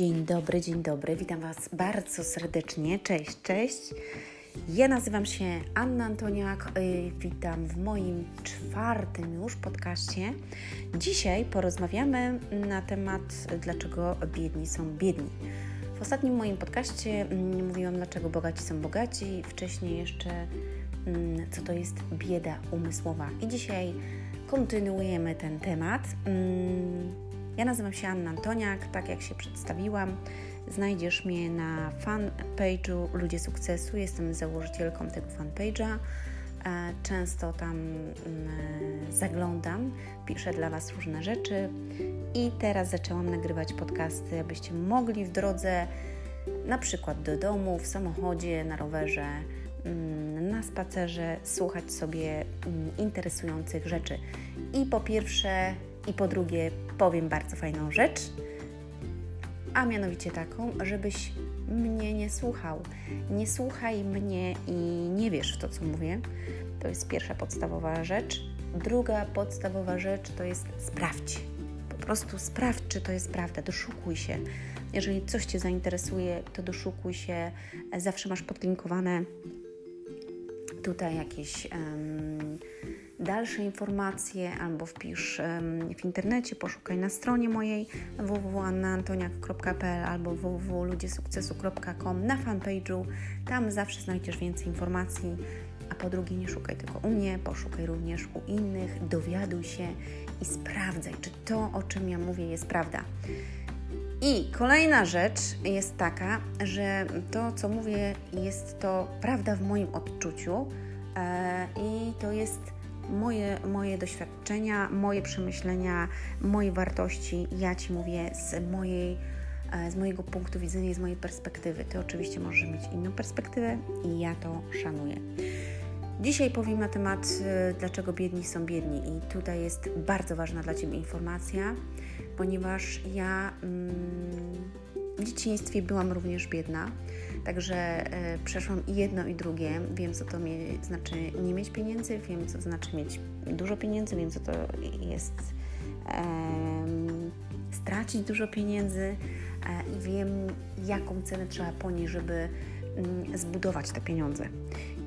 Dzień dobry, dzień dobry. Witam Was bardzo serdecznie. Cześć, cześć. Ja nazywam się Anna Antoniak. y, Witam w moim czwartym już podcaście. Dzisiaj porozmawiamy na temat, dlaczego biedni są biedni. W ostatnim moim podcaście mm, mówiłam, dlaczego bogaci są bogaci. Wcześniej jeszcze, mm, co to jest bieda umysłowa. I dzisiaj kontynuujemy ten temat. Ja nazywam się Anna Antoniak, tak jak się przedstawiłam. Znajdziesz mnie na fanpage'u Ludzie Sukcesu. Jestem założycielką tego fanpage'a. E, Często tam mm, zaglądam, piszę dla Was różne rzeczy i teraz zaczęłam nagrywać podcasty, abyście mogli w drodze, na przykład do domu, w samochodzie, na rowerze, mm, na spacerze, słuchać sobie mm, interesujących rzeczy. I po pierwsze, i po drugie, powiem bardzo fajną rzecz, a mianowicie taką, żebyś mnie nie słuchał. Nie słuchaj mnie i nie wiesz w to, co mówię. To jest pierwsza podstawowa rzecz. Druga podstawowa rzecz to jest sprawdź. Po prostu sprawdź, czy to jest prawda. Doszukuj się. Jeżeli coś Cię zainteresuje, to doszukuj się. Zawsze masz podlinkowane tutaj jakieś um, dalsze informacje albo wpisz w internecie, poszukaj na stronie mojej www.annaantoniak.pl albo www.ludziesukcesu.com na fanpage'u. Tam zawsze znajdziesz więcej informacji. A po drugie, nie szukaj tylko u mnie, poszukaj również u innych, dowiaduj się i sprawdzaj, czy to, o czym ja mówię, jest prawda. I kolejna rzecz jest taka, że to, co mówię, jest to prawda w moim odczuciu e, i to jest moje, moje doświadczenia, moje przemyślenia, moje wartości. Ja Ci mówię z mojej e, z mojego punktu widzenia z mojej perspektywy. Ty oczywiście możesz mieć inną perspektywę i ja to szanuję. Dzisiaj powiem na temat, e, dlaczego biedni są biedni, i tutaj jest bardzo ważna dla Ciebie informacja, ponieważ ja mm, w dzieciństwie byłam również biedna, także e, przeszłam i jedno, i drugie. Wiem, co to znaczy nie mieć pieniędzy, wiem, co znaczy mieć dużo pieniędzy, wiem, co to jest stracić dużo pieniędzy e, i wiem, jaką cenę trzeba ponieść, żeby mm, zbudować te pieniądze.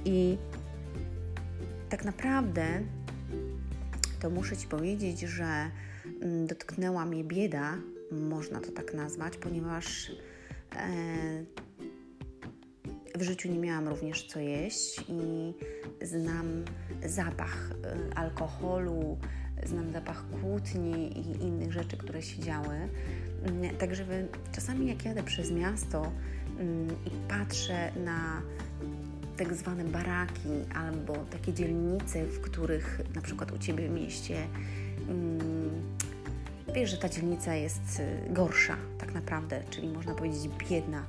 I tak naprawdę to muszę Ci powiedzieć, że mm, dotknęła mnie bieda, można to tak nazwać, ponieważ e, w życiu nie miałam również co jeść i znam zapach e, alkoholu, znam zapach kłótni i innych rzeczy, które się działy. Mm, Także czasami jak jadę przez miasto mm, i patrzę na tak zwane baraki albo takie dzielnice, w których na przykład u Ciebie w mieście mm, wiesz, że ta dzielnica jest y, gorsza tak naprawdę, czyli można powiedzieć biedna.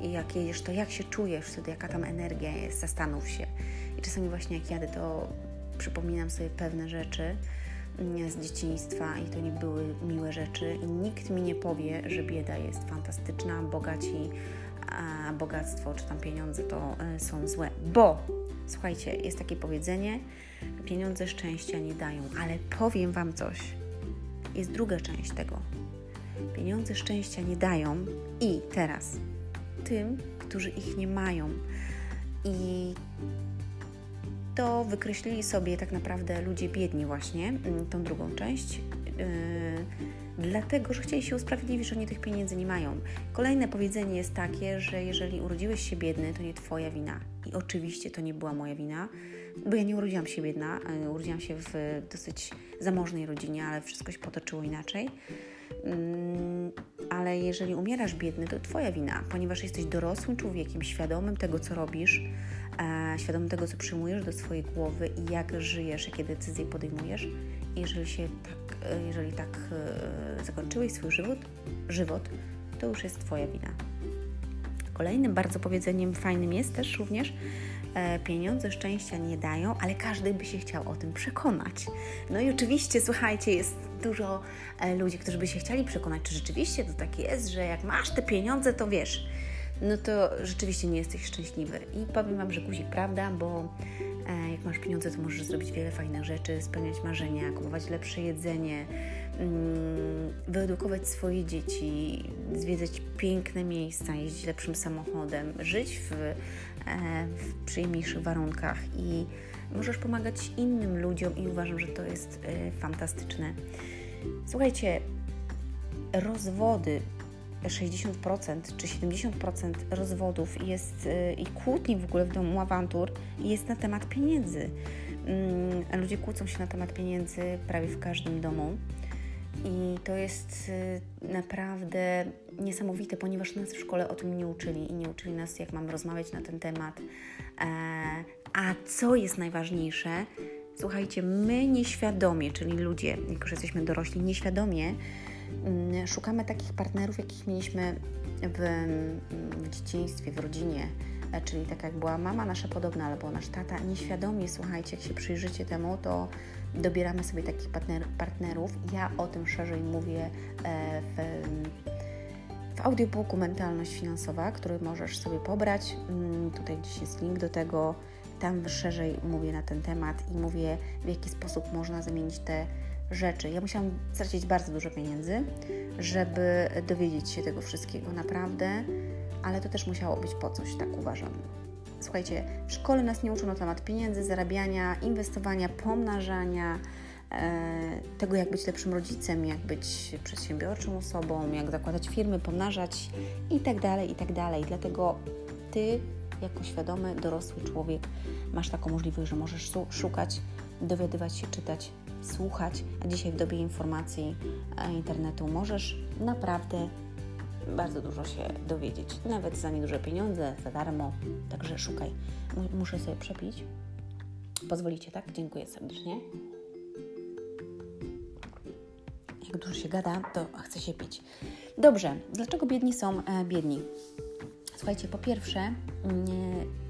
I jak jedziesz, to jak się czujesz wtedy, jaka tam energia jest, zastanów się. I czasami właśnie jak jadę, to przypominam sobie pewne rzeczy mm, z dzieciństwa i to nie były miłe rzeczy i nikt mi nie powie, że bieda jest fantastyczna, bogaci, a bogactwo czy tam pieniądze to y, są złe. Bo, słuchajcie, jest takie powiedzenie, pieniądze szczęścia nie dają, ale powiem Wam coś. Jest druga część tego. Pieniądze szczęścia nie dają i teraz tym, którzy ich nie mają. I to wykreślili sobie tak naprawdę ludzie biedni właśnie, mm, tą drugą część, yy, dlatego, że chcieli się usprawiedliwić, że oni tych pieniędzy nie mają. Kolejne powiedzenie jest takie, że jeżeli urodziłeś się biedny, to nie Twoja wina. I oczywiście to nie była moja wina, bo ja nie urodziłam się biedna, yy, urodziłam się w dosyć zamożnej rodzinie, ale wszystko się potoczyło inaczej. Yy, ale jeżeli umierasz biedny, to Twoja wina, ponieważ jesteś dorosłym człowiekiem, świadomym tego, co robisz, e, świadomym tego, co przyjmujesz do swojej głowy i jak żyjesz, jakie decyzje podejmujesz. Jeżeli się tak, e, jeżeli tak e, zakończyłeś swój żywot, żywot, to już jest Twoja wina. Kolejnym bardzo powiedzeniem fajnym jest też również, e, pieniądze szczęścia nie dają, ale każdy by się chciał o tym przekonać. No i oczywiście, słuchajcie, jest dużo e, ludzi, którzy by się chcieli przekonać, czy rzeczywiście to tak jest, że jak masz te pieniądze, to wiesz, no to rzeczywiście nie jesteś szczęśliwy. I powiem Wam, że guzik prawda, bo e, jak masz pieniądze, to możesz zrobić wiele fajnych rzeczy, spełniać marzenia, kupować lepsze jedzenie, wyedukować swoje dzieci, zwiedzać piękne miejsca, jeździć lepszym samochodem, żyć w, e, w przyjemniejszych warunkach i możesz pomagać innym ludziom i uważam, że to jest e, fantastyczne. Słuchajcie, rozwody 60% czy 70% rozwodów jest y, i kłótni w ogóle w domu, awantur jest na temat pieniędzy. Mm, ludzie kłócą się na temat pieniędzy prawie w każdym domu. I to jest y, naprawdę niesamowite, ponieważ nas w szkole o tym nie uczyli i nie uczyli nas, jak mamy rozmawiać na ten temat. E, a co jest najważniejsze, słuchajcie, my nieświadomie, czyli ludzie, jak już jesteśmy dorośli, nieświadomie Mm, szukamy takich partnerów, jakich mieliśmy w, w dzieciństwie, w rodzinie, czyli tak jak była mama nasza podobna albo nasz tata, nieświadomie, słuchajcie, jak się przyjrzycie temu, to dobieramy sobie takich partner, partnerów. Ja o tym szerzej mówię e, w, w audiobooku Mentalność Finansowa, który możesz sobie pobrać. Mm, tutaj gdzieś jest link do tego. Tam szerzej mówię na ten temat i mówię, w jaki sposób można zamienić te rzeczy. Ja musiałam stracić bardzo dużo pieniędzy, żeby dowiedzieć się tego wszystkiego naprawdę, ale to też musiało być po coś, tak uważam. Słuchajcie, w szkole nas nie uczą na temat pieniędzy, zarabiania, inwestowania, pomnażania, e, tego jak być lepszym rodzicem, jak być przedsiębiorczą osobą, jak zakładać firmy, pomnażać i tak dalej, i tak. Dlatego Ty, jako świadomy, dorosły człowiek, masz taką możliwość, że możesz szukać, dowiadywać się, czytać, słuchać, a dzisiaj w dobie informacji internetu możesz naprawdę bardzo dużo się dowiedzieć, nawet za nieduże pieniądze, za darmo, także szukaj. Muszę sobie przepić. Pozwolicie, tak? Dziękuję serdecznie. Jak dużo się gada, to chcę się pić. Dobrze, dlaczego biedni są e, biedni? Słuchajcie, po pierwsze, mm,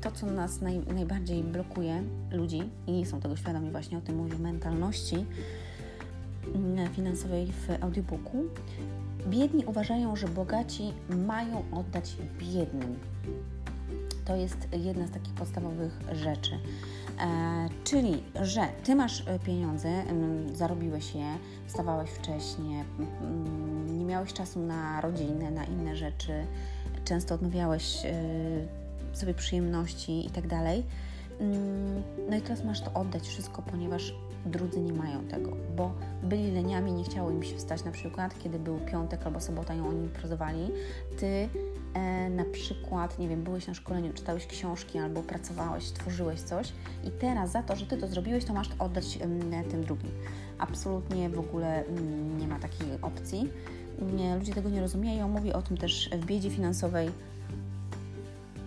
to co nas naj, najbardziej blokuje ludzi i nie są tego świadomi, właśnie o tym mówię, mentalności mm, finansowej w audiobooku, biedni uważają, że bogaci mają oddać biednym. To jest jedna z takich podstawowych rzeczy. E, czyli, że ty masz e, pieniądze, zarobiłeś je, wstawałeś wcześniej, nie miałeś czasu na rodzinę, na inne rzeczy, często odmawiałeś y, sobie przyjemności i tak dalej. Mm, no i teraz masz to oddać wszystko, ponieważ drudzy nie mają tego, bo byli leniami, nie chciało im się wstać na przykład, kiedy był piątek albo sobota i oni imprezowali. Ty e, na przykład, nie wiem, byłeś na szkoleniu, czytałeś książki albo pracowałeś, tworzyłeś coś i teraz za to, że Ty to zrobiłeś, to masz to oddać tym drugim. Absolutnie w ogóle mm, nie ma takiej opcji nie, ludzie tego nie rozumieją. Mówię o tym też w biedzie finansowej.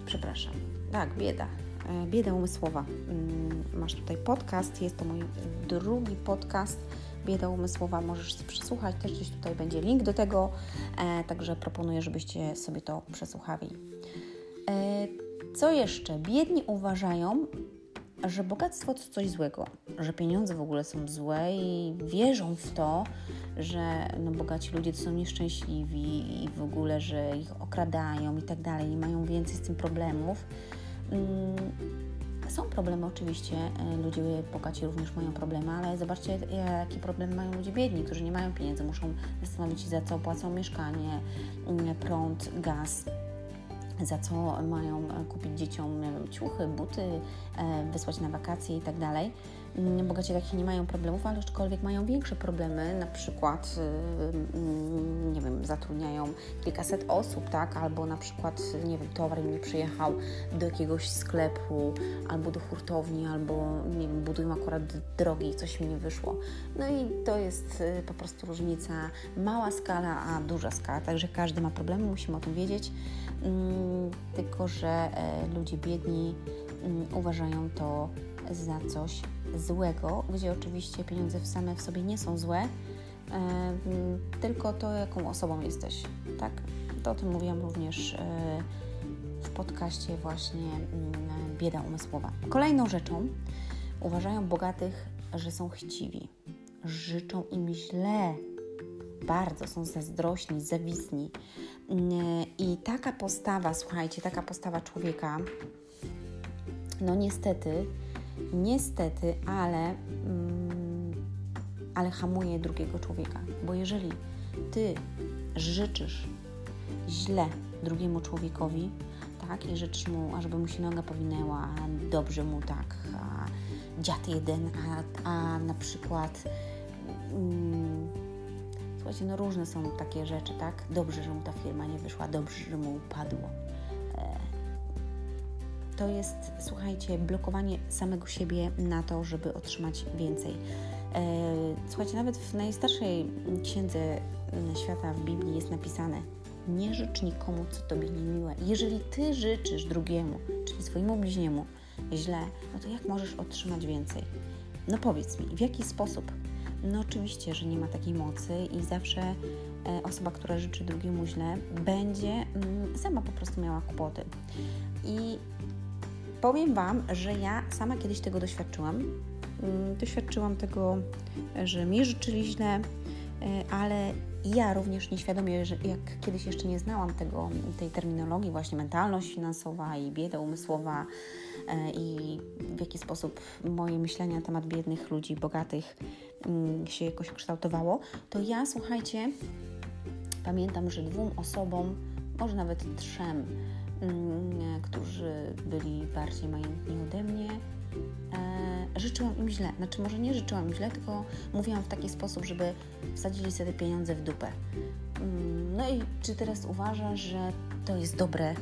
Przepraszam. Tak, bieda. E, bieda umysłowa. Mm, masz tutaj podcast, jest to mój drugi podcast. Bieda umysłowa, możesz przesłuchać, też gdzieś tutaj będzie link do tego, e, także proponuję, żebyście sobie to przesłuchali. E, co jeszcze? Biedni uważają, że bogactwo to coś złego, że pieniądze w ogóle są złe i wierzą w to, że no, bogaci ludzie to są nieszczęśliwi i w ogóle, że ich okradają i tak dalej, i mają więcej z tym problemów. Mm, są problemy oczywiście, e, ludzie bogaci również mają problemy, ale zobaczcie, jakie problemy mają ludzie biedni, którzy nie mają pieniędzy, muszą zastanowić się za co płacą mieszkanie, mm, prąd, gaz za co mają e, kupić dzieciom ciuchy, buty, e, wysłać na wakacje i tak bogaci takie nie mają problemów, ale aczkolwiek mają większe problemy, na przykład y, mm, nie wiem, zatrudniają kilkaset osób, tak, albo na przykład, nie wiem, towar nie przyjechał do jakiegoś sklepu, albo do hurtowni, albo nie wiem, budują akurat drogi i coś mi nie wyszło. No i to jest y, po prostu różnica, mała skala, a duża skala, także każdy ma problemy, musimy o tym wiedzieć, mm, tylko że e, ludzie biedni mm, uważają to za coś złego, gdzie oczywiście pieniądze same w sobie nie są złe, tylko to, jaką osobą jesteś, tak? To o tym mówiłam również e, w podcaście właśnie mm, Bieda Umysłowa. Kolejną rzeczą uważają bogatych, że są chciwi, życzą im źle, bardzo są zazdrośni, zawisni. Mm, I taka postawa, słuchajcie, taka postawa człowieka, no niestety, niestety, ale, mm, ale hamuje drugiego człowieka. Bo jeżeli ty życzysz źle drugiemu człowiekowi, tak, i życzysz mu, ażeby mu się noga powinęła, dobrze mu tak, a dziad jeden, a, a na przykład mm, słuchajcie, no różne są takie rzeczy, tak? Dobrze, że mu ta firma nie wyszła, dobrze, że mu upadło. E, to jest, słuchajcie, blokowanie samego siebie na to, żeby otrzymać więcej. E, słuchajcie, nawet w najstarszej księdze mm, świata w Biblii jest napisane: Nie życz nikomu, co tobie niemiłe. Jeżeli ty życzysz drugiemu, czyli swojemu bliźniemu, źle, no to jak możesz otrzymać więcej? No powiedz mi, w jaki sposób? No oczywiście, że nie ma takiej mocy i zawsze e, osoba, która życzy drugiemu źle, będzie mm, sama po prostu miała kłopoty. I powiem Wam, że ja sama kiedyś tego doświadczyłam. Mm, doświadczyłam tego, że mi życzyli źle, e, ale ja również nieświadomie, że jak kiedyś jeszcze nie znałam tego, tej terminologii, właśnie mentalność finansowa i bieda umysłowa e, i w jaki sposób moje myślenie na temat biednych ludzi, bogatych mm, się jakoś kształtowało, to ja, słuchajcie, pamiętam, że dwóm osobom, może nawet trzem, mm, którzy byli bardziej majętni ode mnie, e, życzyłam im źle. Znaczy, może nie życzyłam im źle, tylko mówiłam w taki sposób, żeby wsadzili sobie pieniądze w dupę. Mm, no i czy teraz uważasz, że to jest dobre,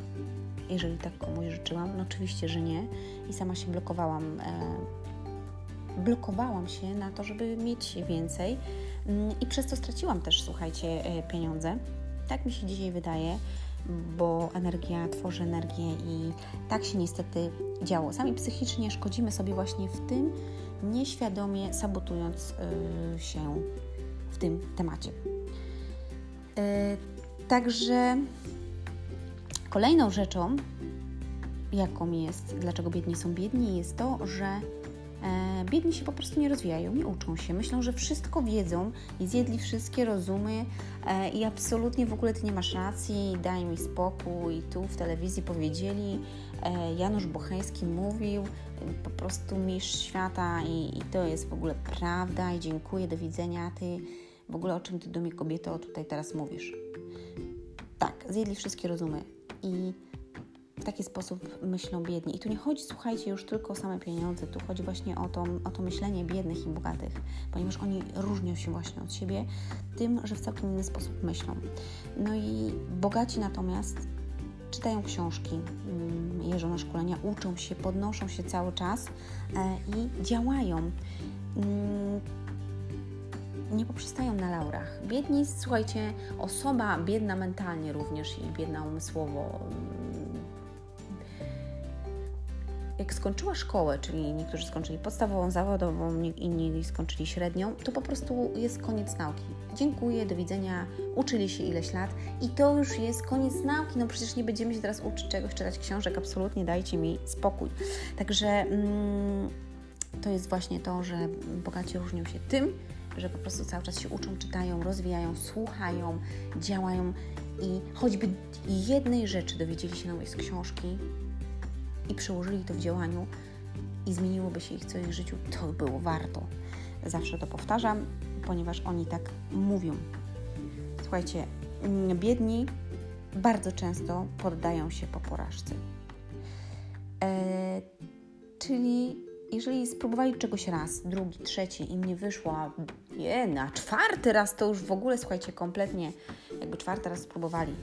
jeżeli tak komuś życzyłam? No oczywiście, że nie. I sama się blokowałam. E, blokowałam się na to, żeby mieć więcej mm, i przez to straciłam też, słuchajcie, e, pieniądze. Tak mi się dzisiaj wydaje bo energia tworzy energię i tak się niestety działo. Sami psychicznie szkodzimy sobie właśnie w tym, nieświadomie sabotując yy, się w tym temacie. Yy, także kolejną rzeczą, jaką jest, dlaczego biedni są biedni, jest to, że biedni się po prostu nie rozwijają, nie uczą się. Myślą, że wszystko wiedzą i zjedli wszystkie rozumy e, i absolutnie w ogóle ty nie masz racji, daj mi spokój. I tu w telewizji powiedzieli, e, Janusz Bocheński mówił, po prostu mistrz świata i, i to jest w ogóle prawda i dziękuję, do widzenia. Ty w ogóle o czym ty do mnie kobieto tutaj teraz mówisz? Tak, zjedli wszystkie rozumy i taki sposób myślą biedni. I tu nie chodzi, słuchajcie, już tylko o same pieniądze, tu chodzi właśnie o to, o to myślenie biednych i bogatych, ponieważ oni różnią się właśnie od siebie tym, że w całkiem inny sposób myślą. No i bogaci natomiast czytają książki, mm, jeżdżą na szkolenia, uczą się, podnoszą się cały czas e, i działają mm, nie poprzestają na laurach. Biedni, słuchajcie, osoba biedna mentalnie również i biedna umysłowo, jak skończyła szkołę, czyli niektórzy skończyli podstawową, zawodową, inni skończyli średnią, to po prostu jest koniec nauki. Dziękuję, do widzenia, uczyli się ileś lat i to już jest koniec nauki. No przecież nie będziemy się teraz uczyć czegoś, czytać książek, absolutnie dajcie mi spokój. Także mm, to jest właśnie to, że bogaci różnią się tym, że po prostu cały czas się uczą, czytają, rozwijają, słuchają, działają i choćby jednej rzeczy dowiedzieli się nowej z książki, i przełożyli to w działaniu i zmieniłoby się ich co ich życiu, to było warto. Zawsze to powtarzam, ponieważ oni tak mówią. Słuchajcie, mm, biedni bardzo często poddają się po porażce. E, czyli jeżeli spróbowali czegoś raz, drugi, trzeci i nie wyszło, nie, na czwarty raz to już w ogóle, słuchajcie, kompletnie, jakby czwarty raz spróbowali,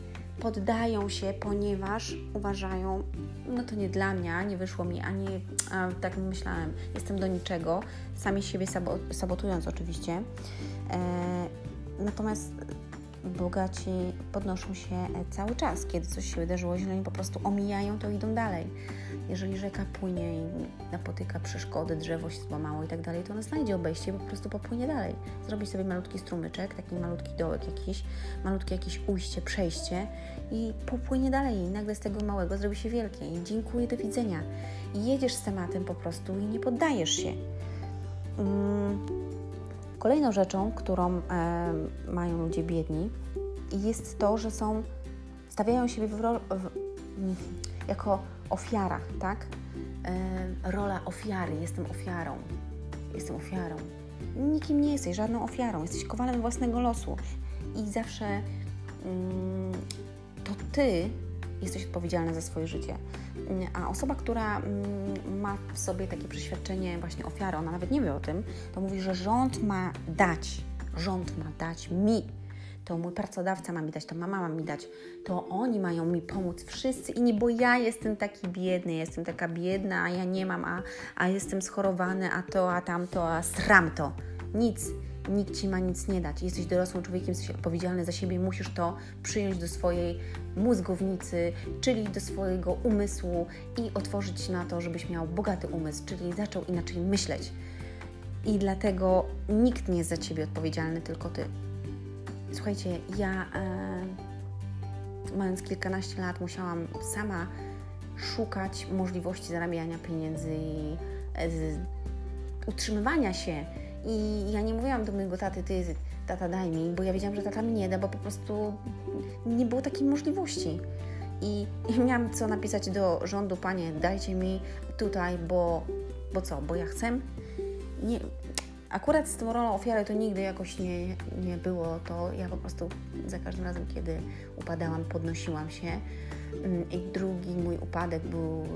poddają się, ponieważ uważają, no to nie dla mnie, nie wyszło mi, ani a, tak myślałem, jestem do niczego, sami siebie sabotując oczywiście. E, natomiast bogaci podnoszą się cały czas. Kiedy coś się wydarzyło źle, oni po prostu omijają to i idą dalej. Jeżeli rzeka płynie i napotyka przeszkody, drzewo się złamało i tak dalej, to ona znajdzie obejście i po prostu popłynie dalej. Zrobi sobie malutki strumyczek, taki malutki dołek jakiś, malutkie jakieś ujście, przejście i popłynie dalej i nagle z tego małego zrobi się wielkie i dziękuję, do widzenia. I jedziesz z tematem po prostu i nie poddajesz się. Mm. Kolejną rzeczą, którą e, mają ludzie biedni, jest to, że są, stawiają siebie w, w, jako ofiara, tak? E, rola ofiary, jestem ofiarą, jestem ofiarą. nikim nie jesteś, żadną ofiarą, jesteś kowalem własnego losu i zawsze mm, to ty jesteś odpowiedzialna za swoje życie. A osoba, która mm, ma w sobie takie przeświadczenie właśnie ofiary, ona nawet nie wie o tym, to mówi, że rząd ma dać, rząd ma dać mi to mój pracodawca ma mi dać, to mama ma mi dać, to oni mają mi pomóc, wszyscy inni, bo ja jestem taki biedny, jestem taka biedna, a ja nie mam, a, a jestem schorowany, a to, a tamto, a sram to. Nic. Nikt ci ma nic nie dać. Jesteś dorosłym człowiekiem, jesteś odpowiedzialny za siebie, musisz to przyjąć do swojej mózgownicy, czyli do swojego umysłu i otworzyć się na to, żebyś miał bogaty umysł, czyli zaczął inaczej myśleć. I dlatego nikt nie jest za ciebie odpowiedzialny, tylko ty. Słuchajcie, ja e, mając kilkanaście lat musiałam sama szukać możliwości zarabiania pieniędzy i e, utrzymywania się. I ja nie mówiłam do mojego taty, ty, tata daj mi, bo ja wiedziałam, że tata mi nie da, bo po prostu nie było takiej możliwości. I, i miałam co napisać do rządu, panie, dajcie mi tutaj, bo, bo co, bo ja chcę. Nie, Akurat z tą rolą ofiary to nigdy jakoś nie, nie było to. Ja po prostu za każdym razem, kiedy upadałam, podnosiłam się. Mm, I drugi mój upadek był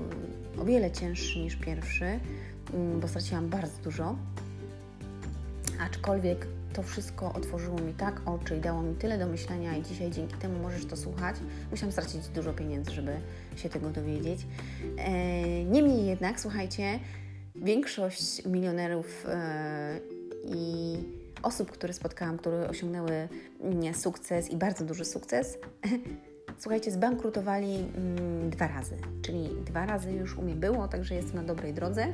o wiele cięższy niż pierwszy, mm, bo straciłam bardzo dużo. Aczkolwiek to wszystko otworzyło mi tak oczy i dało mi tyle do myślenia i dzisiaj dzięki temu możesz to słuchać. Musiałam stracić dużo pieniędzy, żeby się tego dowiedzieć. E, niemniej jednak, słuchajcie, większość milionerów e, i osób, które spotkałam, które osiągnęły mm, sukces i bardzo duży sukces, słuchajcie, zbankrutowali mm, dwa razy. Czyli dwa razy już u mnie było, także jestem na dobrej drodze.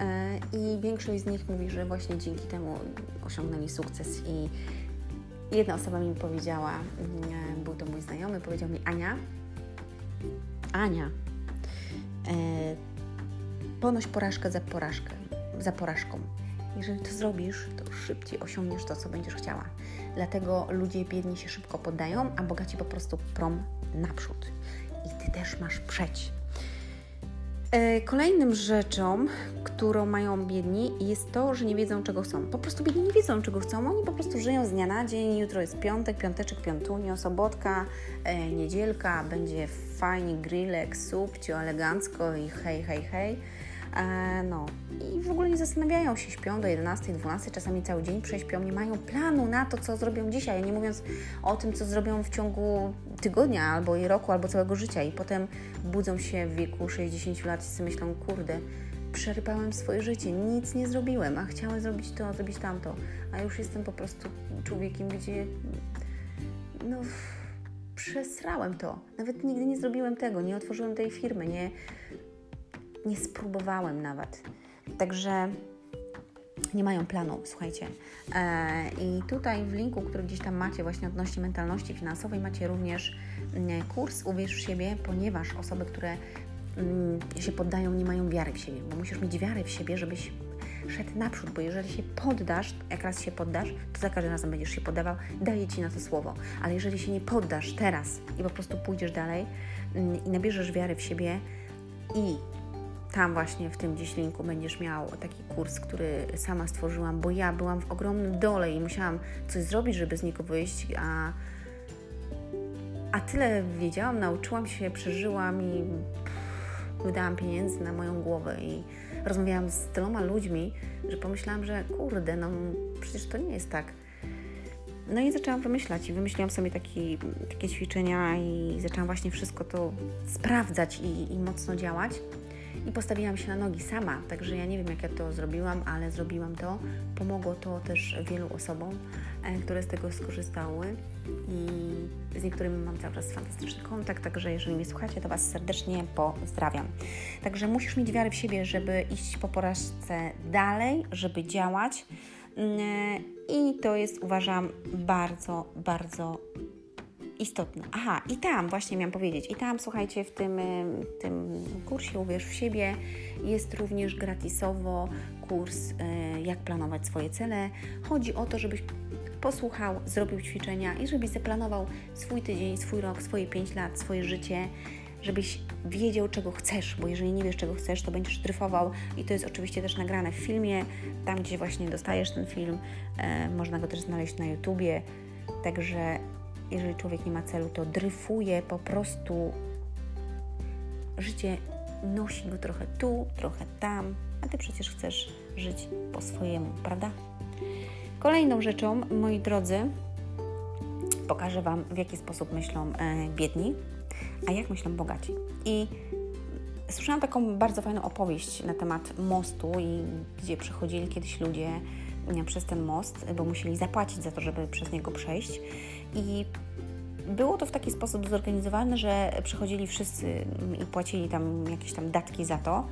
E, I większość z nich mówi, że właśnie dzięki temu osiągnęli sukces. I jedna osoba mi powiedziała, mm, był to mój znajomy, powiedział mi: Ania, Ania, ponoś porażkę za porażkę, za porażką. Jeżeli to zrobisz, to szybciej osiągniesz to, co będziesz chciała. Dlatego ludzie biedni się szybko poddają, a bogaci po prostu prom naprzód. I ty też masz przeć. E, kolejnym rzeczą, którą mają biedni, jest to, że nie wiedzą, czego chcą. Po prostu biedni nie wiedzą, czego chcą. Oni po prostu żyją z dnia na dzień. Jutro jest piątek, piąteczek, piątunio, sobotka, e, niedzielka. Będzie fajnie, grillek, subcio, elegancko i hej, hej, hej. E, no. I w ogóle nie zastanawiają się, śpią do 11, 12, czasami cały dzień prześpią, nie mają planu na to, co zrobią dzisiaj, nie mówiąc o tym, co zrobią w ciągu tygodnia, albo i roku, albo całego życia. I potem budzą się w wieku 60 lat i sobie myślą, kurde, przerypałem swoje życie, nic nie zrobiłem, a chciałem zrobić to, zrobić tamto, a już jestem po prostu człowiekiem, gdzie no przesrałem to. Nawet nigdy nie zrobiłem tego, nie otworzyłem tej firmy, nie, nie spróbowałem nawet. Także nie mają planu, słuchajcie. E, I tutaj w linku, który gdzieś tam macie właśnie odnośnie mentalności finansowej, macie również mm, kurs Uwierz w siebie, ponieważ osoby, które mm, się poddają, nie mają wiary w siebie, bo musisz mieć wiarę w siebie, żebyś szedł naprzód, bo jeżeli się poddasz, jak raz się poddasz, to za każdym razem będziesz się poddawał, daję Ci na to słowo. Ale jeżeli się nie poddasz teraz i po prostu pójdziesz dalej mm, i nabierzesz wiary w siebie i tam właśnie w tym gdzieś linku będziesz miał taki kurs, który sama stworzyłam, bo ja byłam w ogromnym dole i musiałam coś zrobić, żeby z niego wyjść, a, a tyle wiedziałam, nauczyłam się, przeżyłam i pff, wydałam pieniędzy na moją głowę i rozmawiałam z tyloma ludźmi, że pomyślałam, że kurde, no przecież to nie jest tak. No i zaczęłam wymyślać i wymyśliłam sobie taki, takie ćwiczenia i zaczęłam właśnie wszystko to sprawdzać i, i mocno działać i postawiłam się na nogi sama. Także ja nie wiem, jak ja to zrobiłam, ale zrobiłam to. Pomogło to też wielu osobom, e, które z tego skorzystały i z niektórymi mam cały czas fantastyczny kontakt. Także jeżeli mnie słuchacie, to Was serdecznie pozdrawiam. Także musisz mieć wiarę w siebie, żeby iść po porażce dalej, żeby działać. Mm, I to jest, uważam, bardzo, bardzo istotne. Aha, i tam właśnie miałam powiedzieć, i tam słuchajcie, w tym, tym kursie Uwierz w siebie jest również gratisowo kurs e, jak planować swoje cele. Chodzi o to, żebyś posłuchał, zrobił ćwiczenia i żebyś zaplanował swój tydzień, swój rok, swoje 5 lat, swoje życie żebyś wiedział, czego chcesz, bo jeżeli nie wiesz, czego chcesz, to będziesz dryfował. I to jest oczywiście też nagrane w filmie, tam gdzie właśnie dostajesz ten film, e, można go też znaleźć na YouTubie, także jeżeli człowiek nie ma celu, to dryfuje po prostu życie nosi go trochę tu, trochę tam, a Ty przecież chcesz żyć po swojemu, prawda? Kolejną rzeczą, moi drodzy, pokażę Wam, w jaki sposób myślą e, biedni, a jak myślą bogaci. I słyszałam taką bardzo fajną opowieść na temat mostu, i gdzie przechodzili kiedyś ludzie e, przez ten most, bo musieli zapłacić za to, żeby przez niego przejść. I było to w taki sposób zorganizowane, że przychodzili wszyscy i płacili tam jakieś tam datki za to,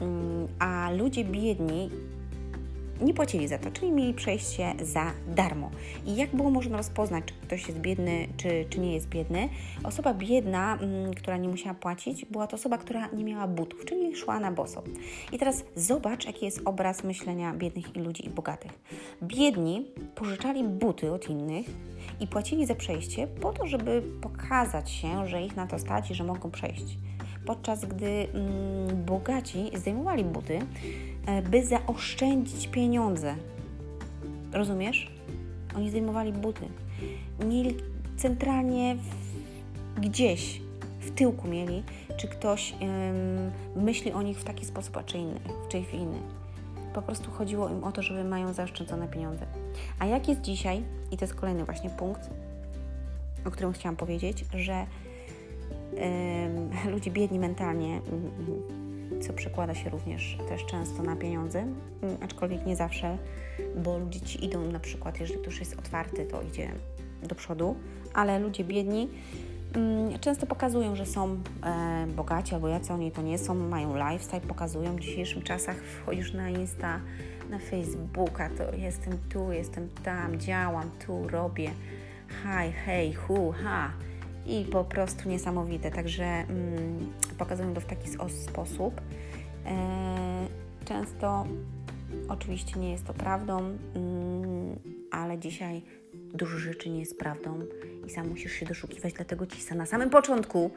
mm, a ludzie biedni nie płacili za to, czyli mieli przejście za darmo. I jak było można rozpoznać, czy ktoś jest biedny, czy, czy nie jest biedny? Osoba biedna, mm, która nie musiała płacić, była to osoba, która nie miała butów, czyli szła na boso. I teraz zobacz, jaki jest obraz myślenia biednych i ludzi i bogatych. Biedni pożyczali buty od innych i płacili za przejście po to, żeby pokazać się, że ich na to stać i że mogą przejść. Podczas gdy mm, bogaci zdejmowali buty, by zaoszczędzić pieniądze. Rozumiesz? Oni zdejmowali buty. Mieli centralnie w, gdzieś w tyłku mieli, czy ktoś ym, myśli o nich w taki sposób, a czy, inny, czy inny. Po prostu chodziło im o to, żeby mają zaoszczędzone pieniądze. A jak jest dzisiaj, i to jest kolejny właśnie punkt, o którym chciałam powiedzieć, że ym, ludzie biedni mentalnie, co przekłada się również też często na pieniądze, mm, aczkolwiek nie zawsze, bo ludzie ci idą na przykład, jeżeli to już jest otwarty, to idzie do przodu, ale ludzie biedni mm, często pokazują, że są e, bogaci albo jacy oni to nie są, mają lifestyle, pokazują w dzisiejszych czasach, wchodzisz na Insta, na Facebooka, to jestem tu, jestem tam, działam tu, robię, hi, hej, hu, ha i po prostu niesamowite. Także mm, pokazują to w taki sposób. E, często oczywiście nie jest to prawdą, mm, ale dzisiaj dużo rzeczy nie jest prawdą i sam musisz się doszukiwać, dlatego ci na samym początku,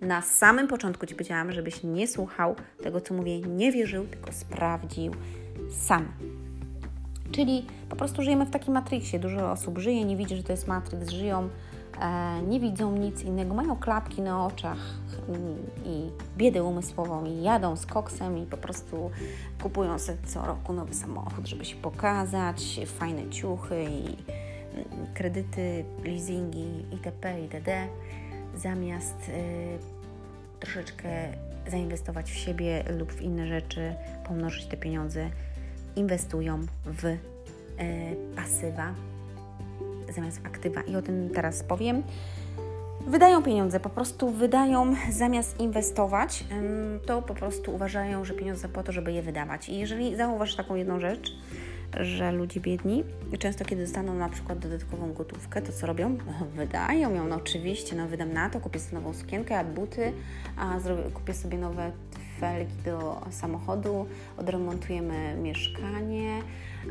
na samym początku ci powiedziałam, żebyś nie słuchał tego, co mówię, nie wierzył, tylko sprawdził sam. Czyli po prostu żyjemy w takim matrixie. Dużo osób żyje, nie widzi, że to jest matrix, żyją nie widzą nic innego, mają klapki na oczach i biedę umysłową i jadą z koksem i po prostu kupują sobie co roku nowy samochód, żeby się pokazać, fajne ciuchy i mm, kredyty, leasingi itp. itd. zamiast y, troszeczkę zainwestować w siebie lub w inne rzeczy, pomnożyć te pieniądze, inwestują w y, pasywa, zamiast aktywa i o tym teraz powiem. Wydają pieniądze, po prostu wydają zamiast inwestować, to po prostu uważają, że pieniądze po to, żeby je wydawać. I jeżeli zauważysz taką jedną rzecz, że ludzie biedni często kiedy dostaną na przykład dodatkową gotówkę, to co robią? Wydają ją, no oczywiście, no wydam na to, kupię sobie nową sukienkę, a buty, a zrobię, kupię sobie nowe felgi do samochodu, odremontujemy mieszkanie,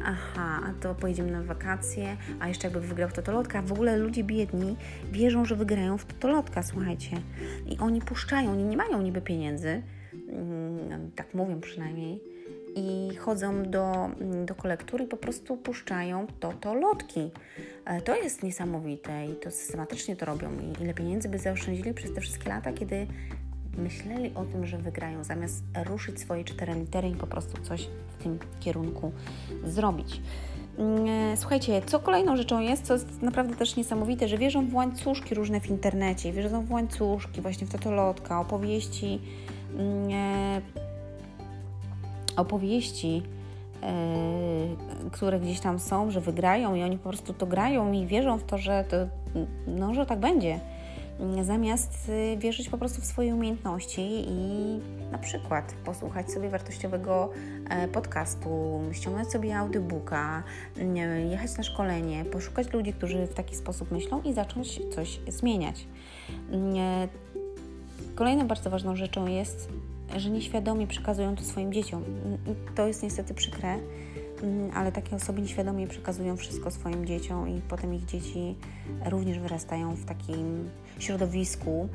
aha, a to pojedziemy na wakacje, a jeszcze jakby wygrał w totolotka. W ogóle ludzie biedni wierzą, że wygrają w totolotka, słuchajcie. I oni puszczają, oni nie mają niby pieniędzy, mm, tak mówią przynajmniej, i chodzą do, do kolektury i po prostu puszczają to, to lotki. E, to jest niesamowite i to systematycznie to robią. I ile pieniędzy by zaoszczędzili przez te wszystkie lata, kiedy myśleli o tym, że wygrają, zamiast ruszyć swoje cztery litery i po prostu coś w tym kierunku zrobić. Mm, e, słuchajcie, co kolejną rzeczą jest, co jest naprawdę też niesamowite, że wierzą w łańcuszki różne w internecie, wierzą w łańcuszki, właśnie w totolotka, opowieści, mm, e, opowieści, e, które gdzieś tam są, że wygrają i oni po prostu to grają i wierzą w to, że to, no, że tak będzie zamiast y, wierzyć po prostu w swoje umiejętności i na przykład posłuchać sobie wartościowego e, podcastu, ściągnąć sobie audiobooka, jechać na szkolenie, poszukać ludzi, którzy w taki sposób myślą i zacząć coś zmieniać. Kolejną bardzo ważną rzeczą jest, że nieświadomie przekazują to swoim dzieciom. To jest niestety przykre, ale takie osoby nieświadomie przekazują wszystko swoim dzieciom i potem ich dzieci również wyrastają w takim środowisku,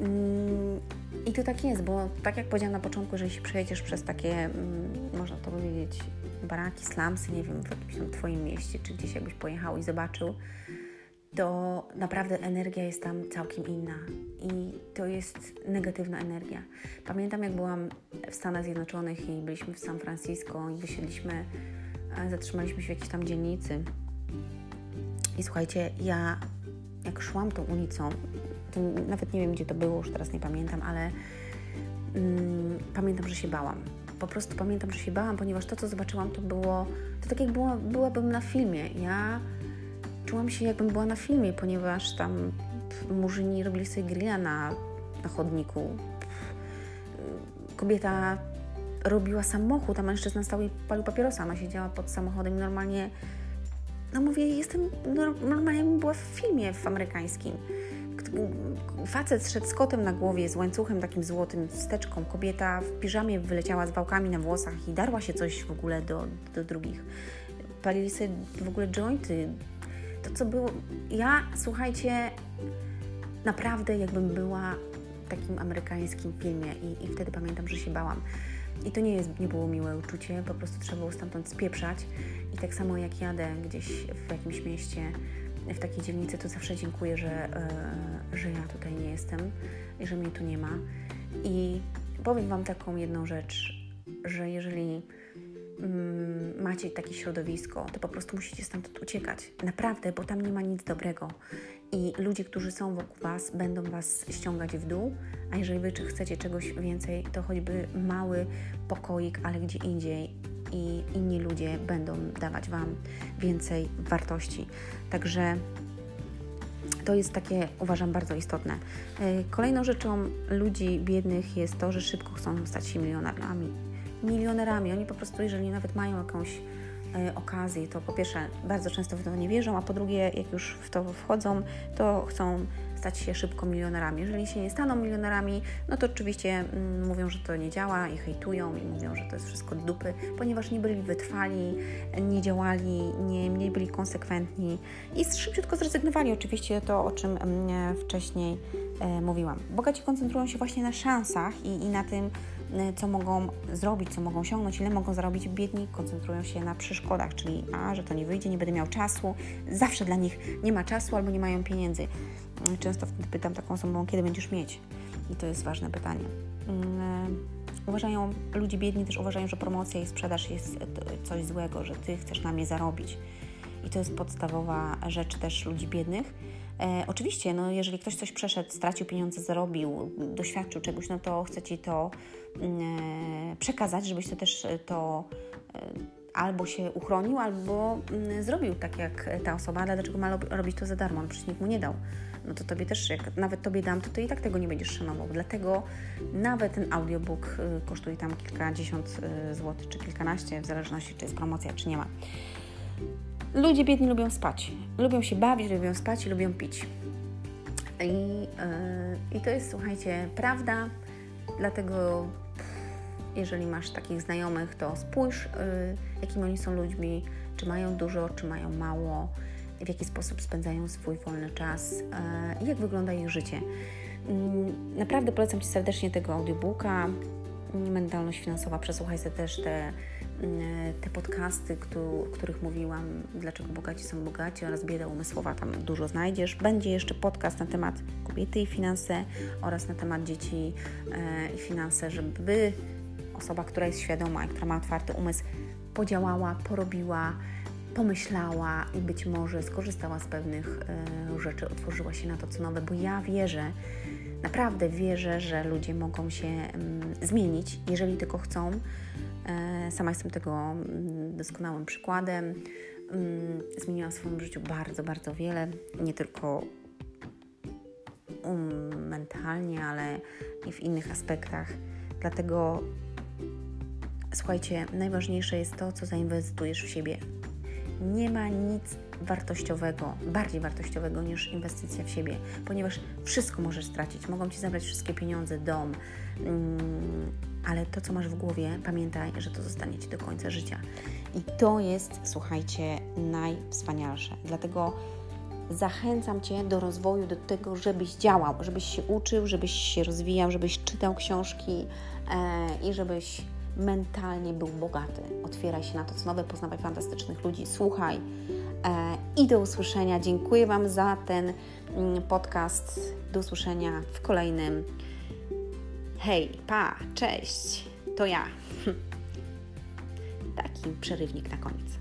Mm, I to tak jest, bo tak jak powiedziałam na początku, jeżeli się przejedziesz przez takie, mm, można to powiedzieć, baraki, slumsy, nie wiem, w jakimś Twoim mieście, czy gdzieś jakbyś pojechał i zobaczył, to naprawdę energia jest tam całkiem inna i to jest negatywna energia. Pamiętam, jak byłam w Stanach Zjednoczonych i byliśmy w San Francisco i wysiedliśmy, e, zatrzymaliśmy się w jakiejś tam dzielnicy. I słuchajcie, ja jak szłam tą ulicą, nawet nie wiem, gdzie to było, już teraz nie pamiętam, ale mm, pamiętam, że się bałam. Po prostu pamiętam, że się bałam, ponieważ to, co zobaczyłam, to było, to tak jak było, byłabym na filmie. Ja czułam się, jakbym była na filmie, ponieważ tam murzyni robili sobie grilla na, na chodniku. Kobieta robiła samochód, a mężczyzna stał i palił papierosa. Ona siedziała pod samochodem i normalnie, no mówię, jestem, normalnie była w filmie w amerykańskim. Facet szedł z kotem na głowie, z łańcuchem takim złotym, wsteczką. Kobieta w piżamie wyleciała z wałkami na włosach i darła się coś w ogóle do, do drugich. Palili sobie w ogóle jointy, to, co było. Ja, słuchajcie, naprawdę jakbym była w takim amerykańskim filmie i, i wtedy pamiętam, że się bałam. I to nie, jest, nie było miłe uczucie, po prostu trzeba było stamtąd spieprzać. I tak samo jak jadę gdzieś w jakimś mieście, w takiej dzielnicy, to zawsze dziękuję, że, yy, że ja tutaj nie jestem i że mnie tu nie ma. I powiem Wam taką jedną rzecz, że jeżeli Mm, macie takie środowisko, to po prostu musicie stamtąd uciekać. Naprawdę, bo tam nie ma nic dobrego. I ludzie, którzy są wokół Was, będą Was ściągać w dół, a jeżeli Wy chcecie czegoś więcej, to choćby mały pokoik, ale gdzie indziej i inni ludzie będą dawać Wam więcej wartości. Także to jest takie, uważam, bardzo istotne. E, kolejną rzeczą ludzi biednych jest to, że szybko chcą stać się milionarami milionerami. Oni po prostu, jeżeli nawet mają jakąś e, okazję, to po pierwsze bardzo często w to nie wierzą, a po drugie, jak już w to wchodzą, to chcą stać się szybko milionerami. Jeżeli się nie staną milionerami, no to oczywiście mm, mówią, że to nie działa i hejtują i mówią, że to jest wszystko dupy, ponieważ nie byli wytrwali, nie działali, nie, nie byli konsekwentni i szybciutko zrezygnowali. Oczywiście to, o czym mm, wcześniej e, mówiłam. Bogaci koncentrują się właśnie na szansach i, i na tym, co mogą zrobić, co mogą osiągnąć, ile mogą zarobić. Biedni koncentrują się na przeszkodach, czyli a, że to nie wyjdzie, nie będę miał czasu. Zawsze dla nich nie ma czasu albo nie mają pieniędzy. Y, często wtedy pytam taką osobą, kiedy będziesz mieć? I to jest ważne pytanie. Y, uważają, ludzie biedni też uważają, że promocja i sprzedaż jest coś złego, że ty chcesz na mnie zarobić. I to jest podstawowa rzecz też ludzi biednych E, oczywiście, no, jeżeli ktoś coś przeszedł, stracił pieniądze, zarobił, doświadczył czegoś, no to chcę Ci to mm, e, przekazać, żebyś to też e, to e, albo się uchronił, albo mm, zrobił tak jak ta osoba, ale dlaczego ma robić to za darmo? No przecież nikt mu nie dał. No to Tobie też, jak nawet Tobie dam, to Ty i tak tego nie będziesz szanował. Dlatego nawet ten audiobook kosztuje tam kilkadziesiąt złotych, czy kilkanaście, w zależności czy jest promocja, czy nie ma. Ludzie biedni lubią spać. Lubią się bawić, lubią spać i lubią pić. I, yy, I to jest, słuchajcie, prawda. Dlatego, jeżeli masz takich znajomych, to spójrz, yy, jakimi oni są ludźmi, czy mają dużo, czy mają mało, w jaki sposób spędzają swój wolny czas yy, i jak wygląda ich życie. Mm, naprawdę polecam Ci serdecznie tego audiobooka. Mentalność finansowa. Przesłuchaj sobie też te E, te podcasty, o których mówiłam, dlaczego bogaci są bogaci oraz bieda umysłowa, tam dużo znajdziesz. Będzie jeszcze podcast na temat kobiety i finanse oraz na temat dzieci e, i finanse, żeby osoba, która jest świadoma i która ma otwarty umysł, podziałała, porobiła, pomyślała i być może skorzystała z pewnych e, rzeczy, otworzyła się na to, co nowe, bo ja wierzę, naprawdę wierzę, że ludzie mogą się mm, zmienić, jeżeli tylko chcą. E, sama jestem tego mm, doskonałym przykładem. Mm, zmieniłam w swoim życiu bardzo, bardzo wiele, nie tylko um, mentalnie, ale i w innych aspektach. Dlatego słuchajcie, najważniejsze jest to, co zainwestujesz w siebie. Nie ma nic wartościowego, bardziej wartościowego niż inwestycja w siebie, ponieważ wszystko możesz stracić. Mogą ci zabrać wszystkie pieniądze, dom, mm, ale to, co masz w głowie, pamiętaj, że to zostanie ci do końca życia. I to jest, słuchajcie, najwspanialsze. Dlatego zachęcam Cię do rozwoju, do tego, żebyś działał, żebyś się uczył, żebyś się rozwijał, żebyś czytał książki e, i żebyś mentalnie był bogaty. Otwieraj się na to, co nowe, poznawaj fantastycznych ludzi, słuchaj i do usłyszenia. Dziękuję Wam za ten mm, podcast. Do usłyszenia w kolejnym. Hej, pa, cześć, to ja. Taki przerywnik na koniec.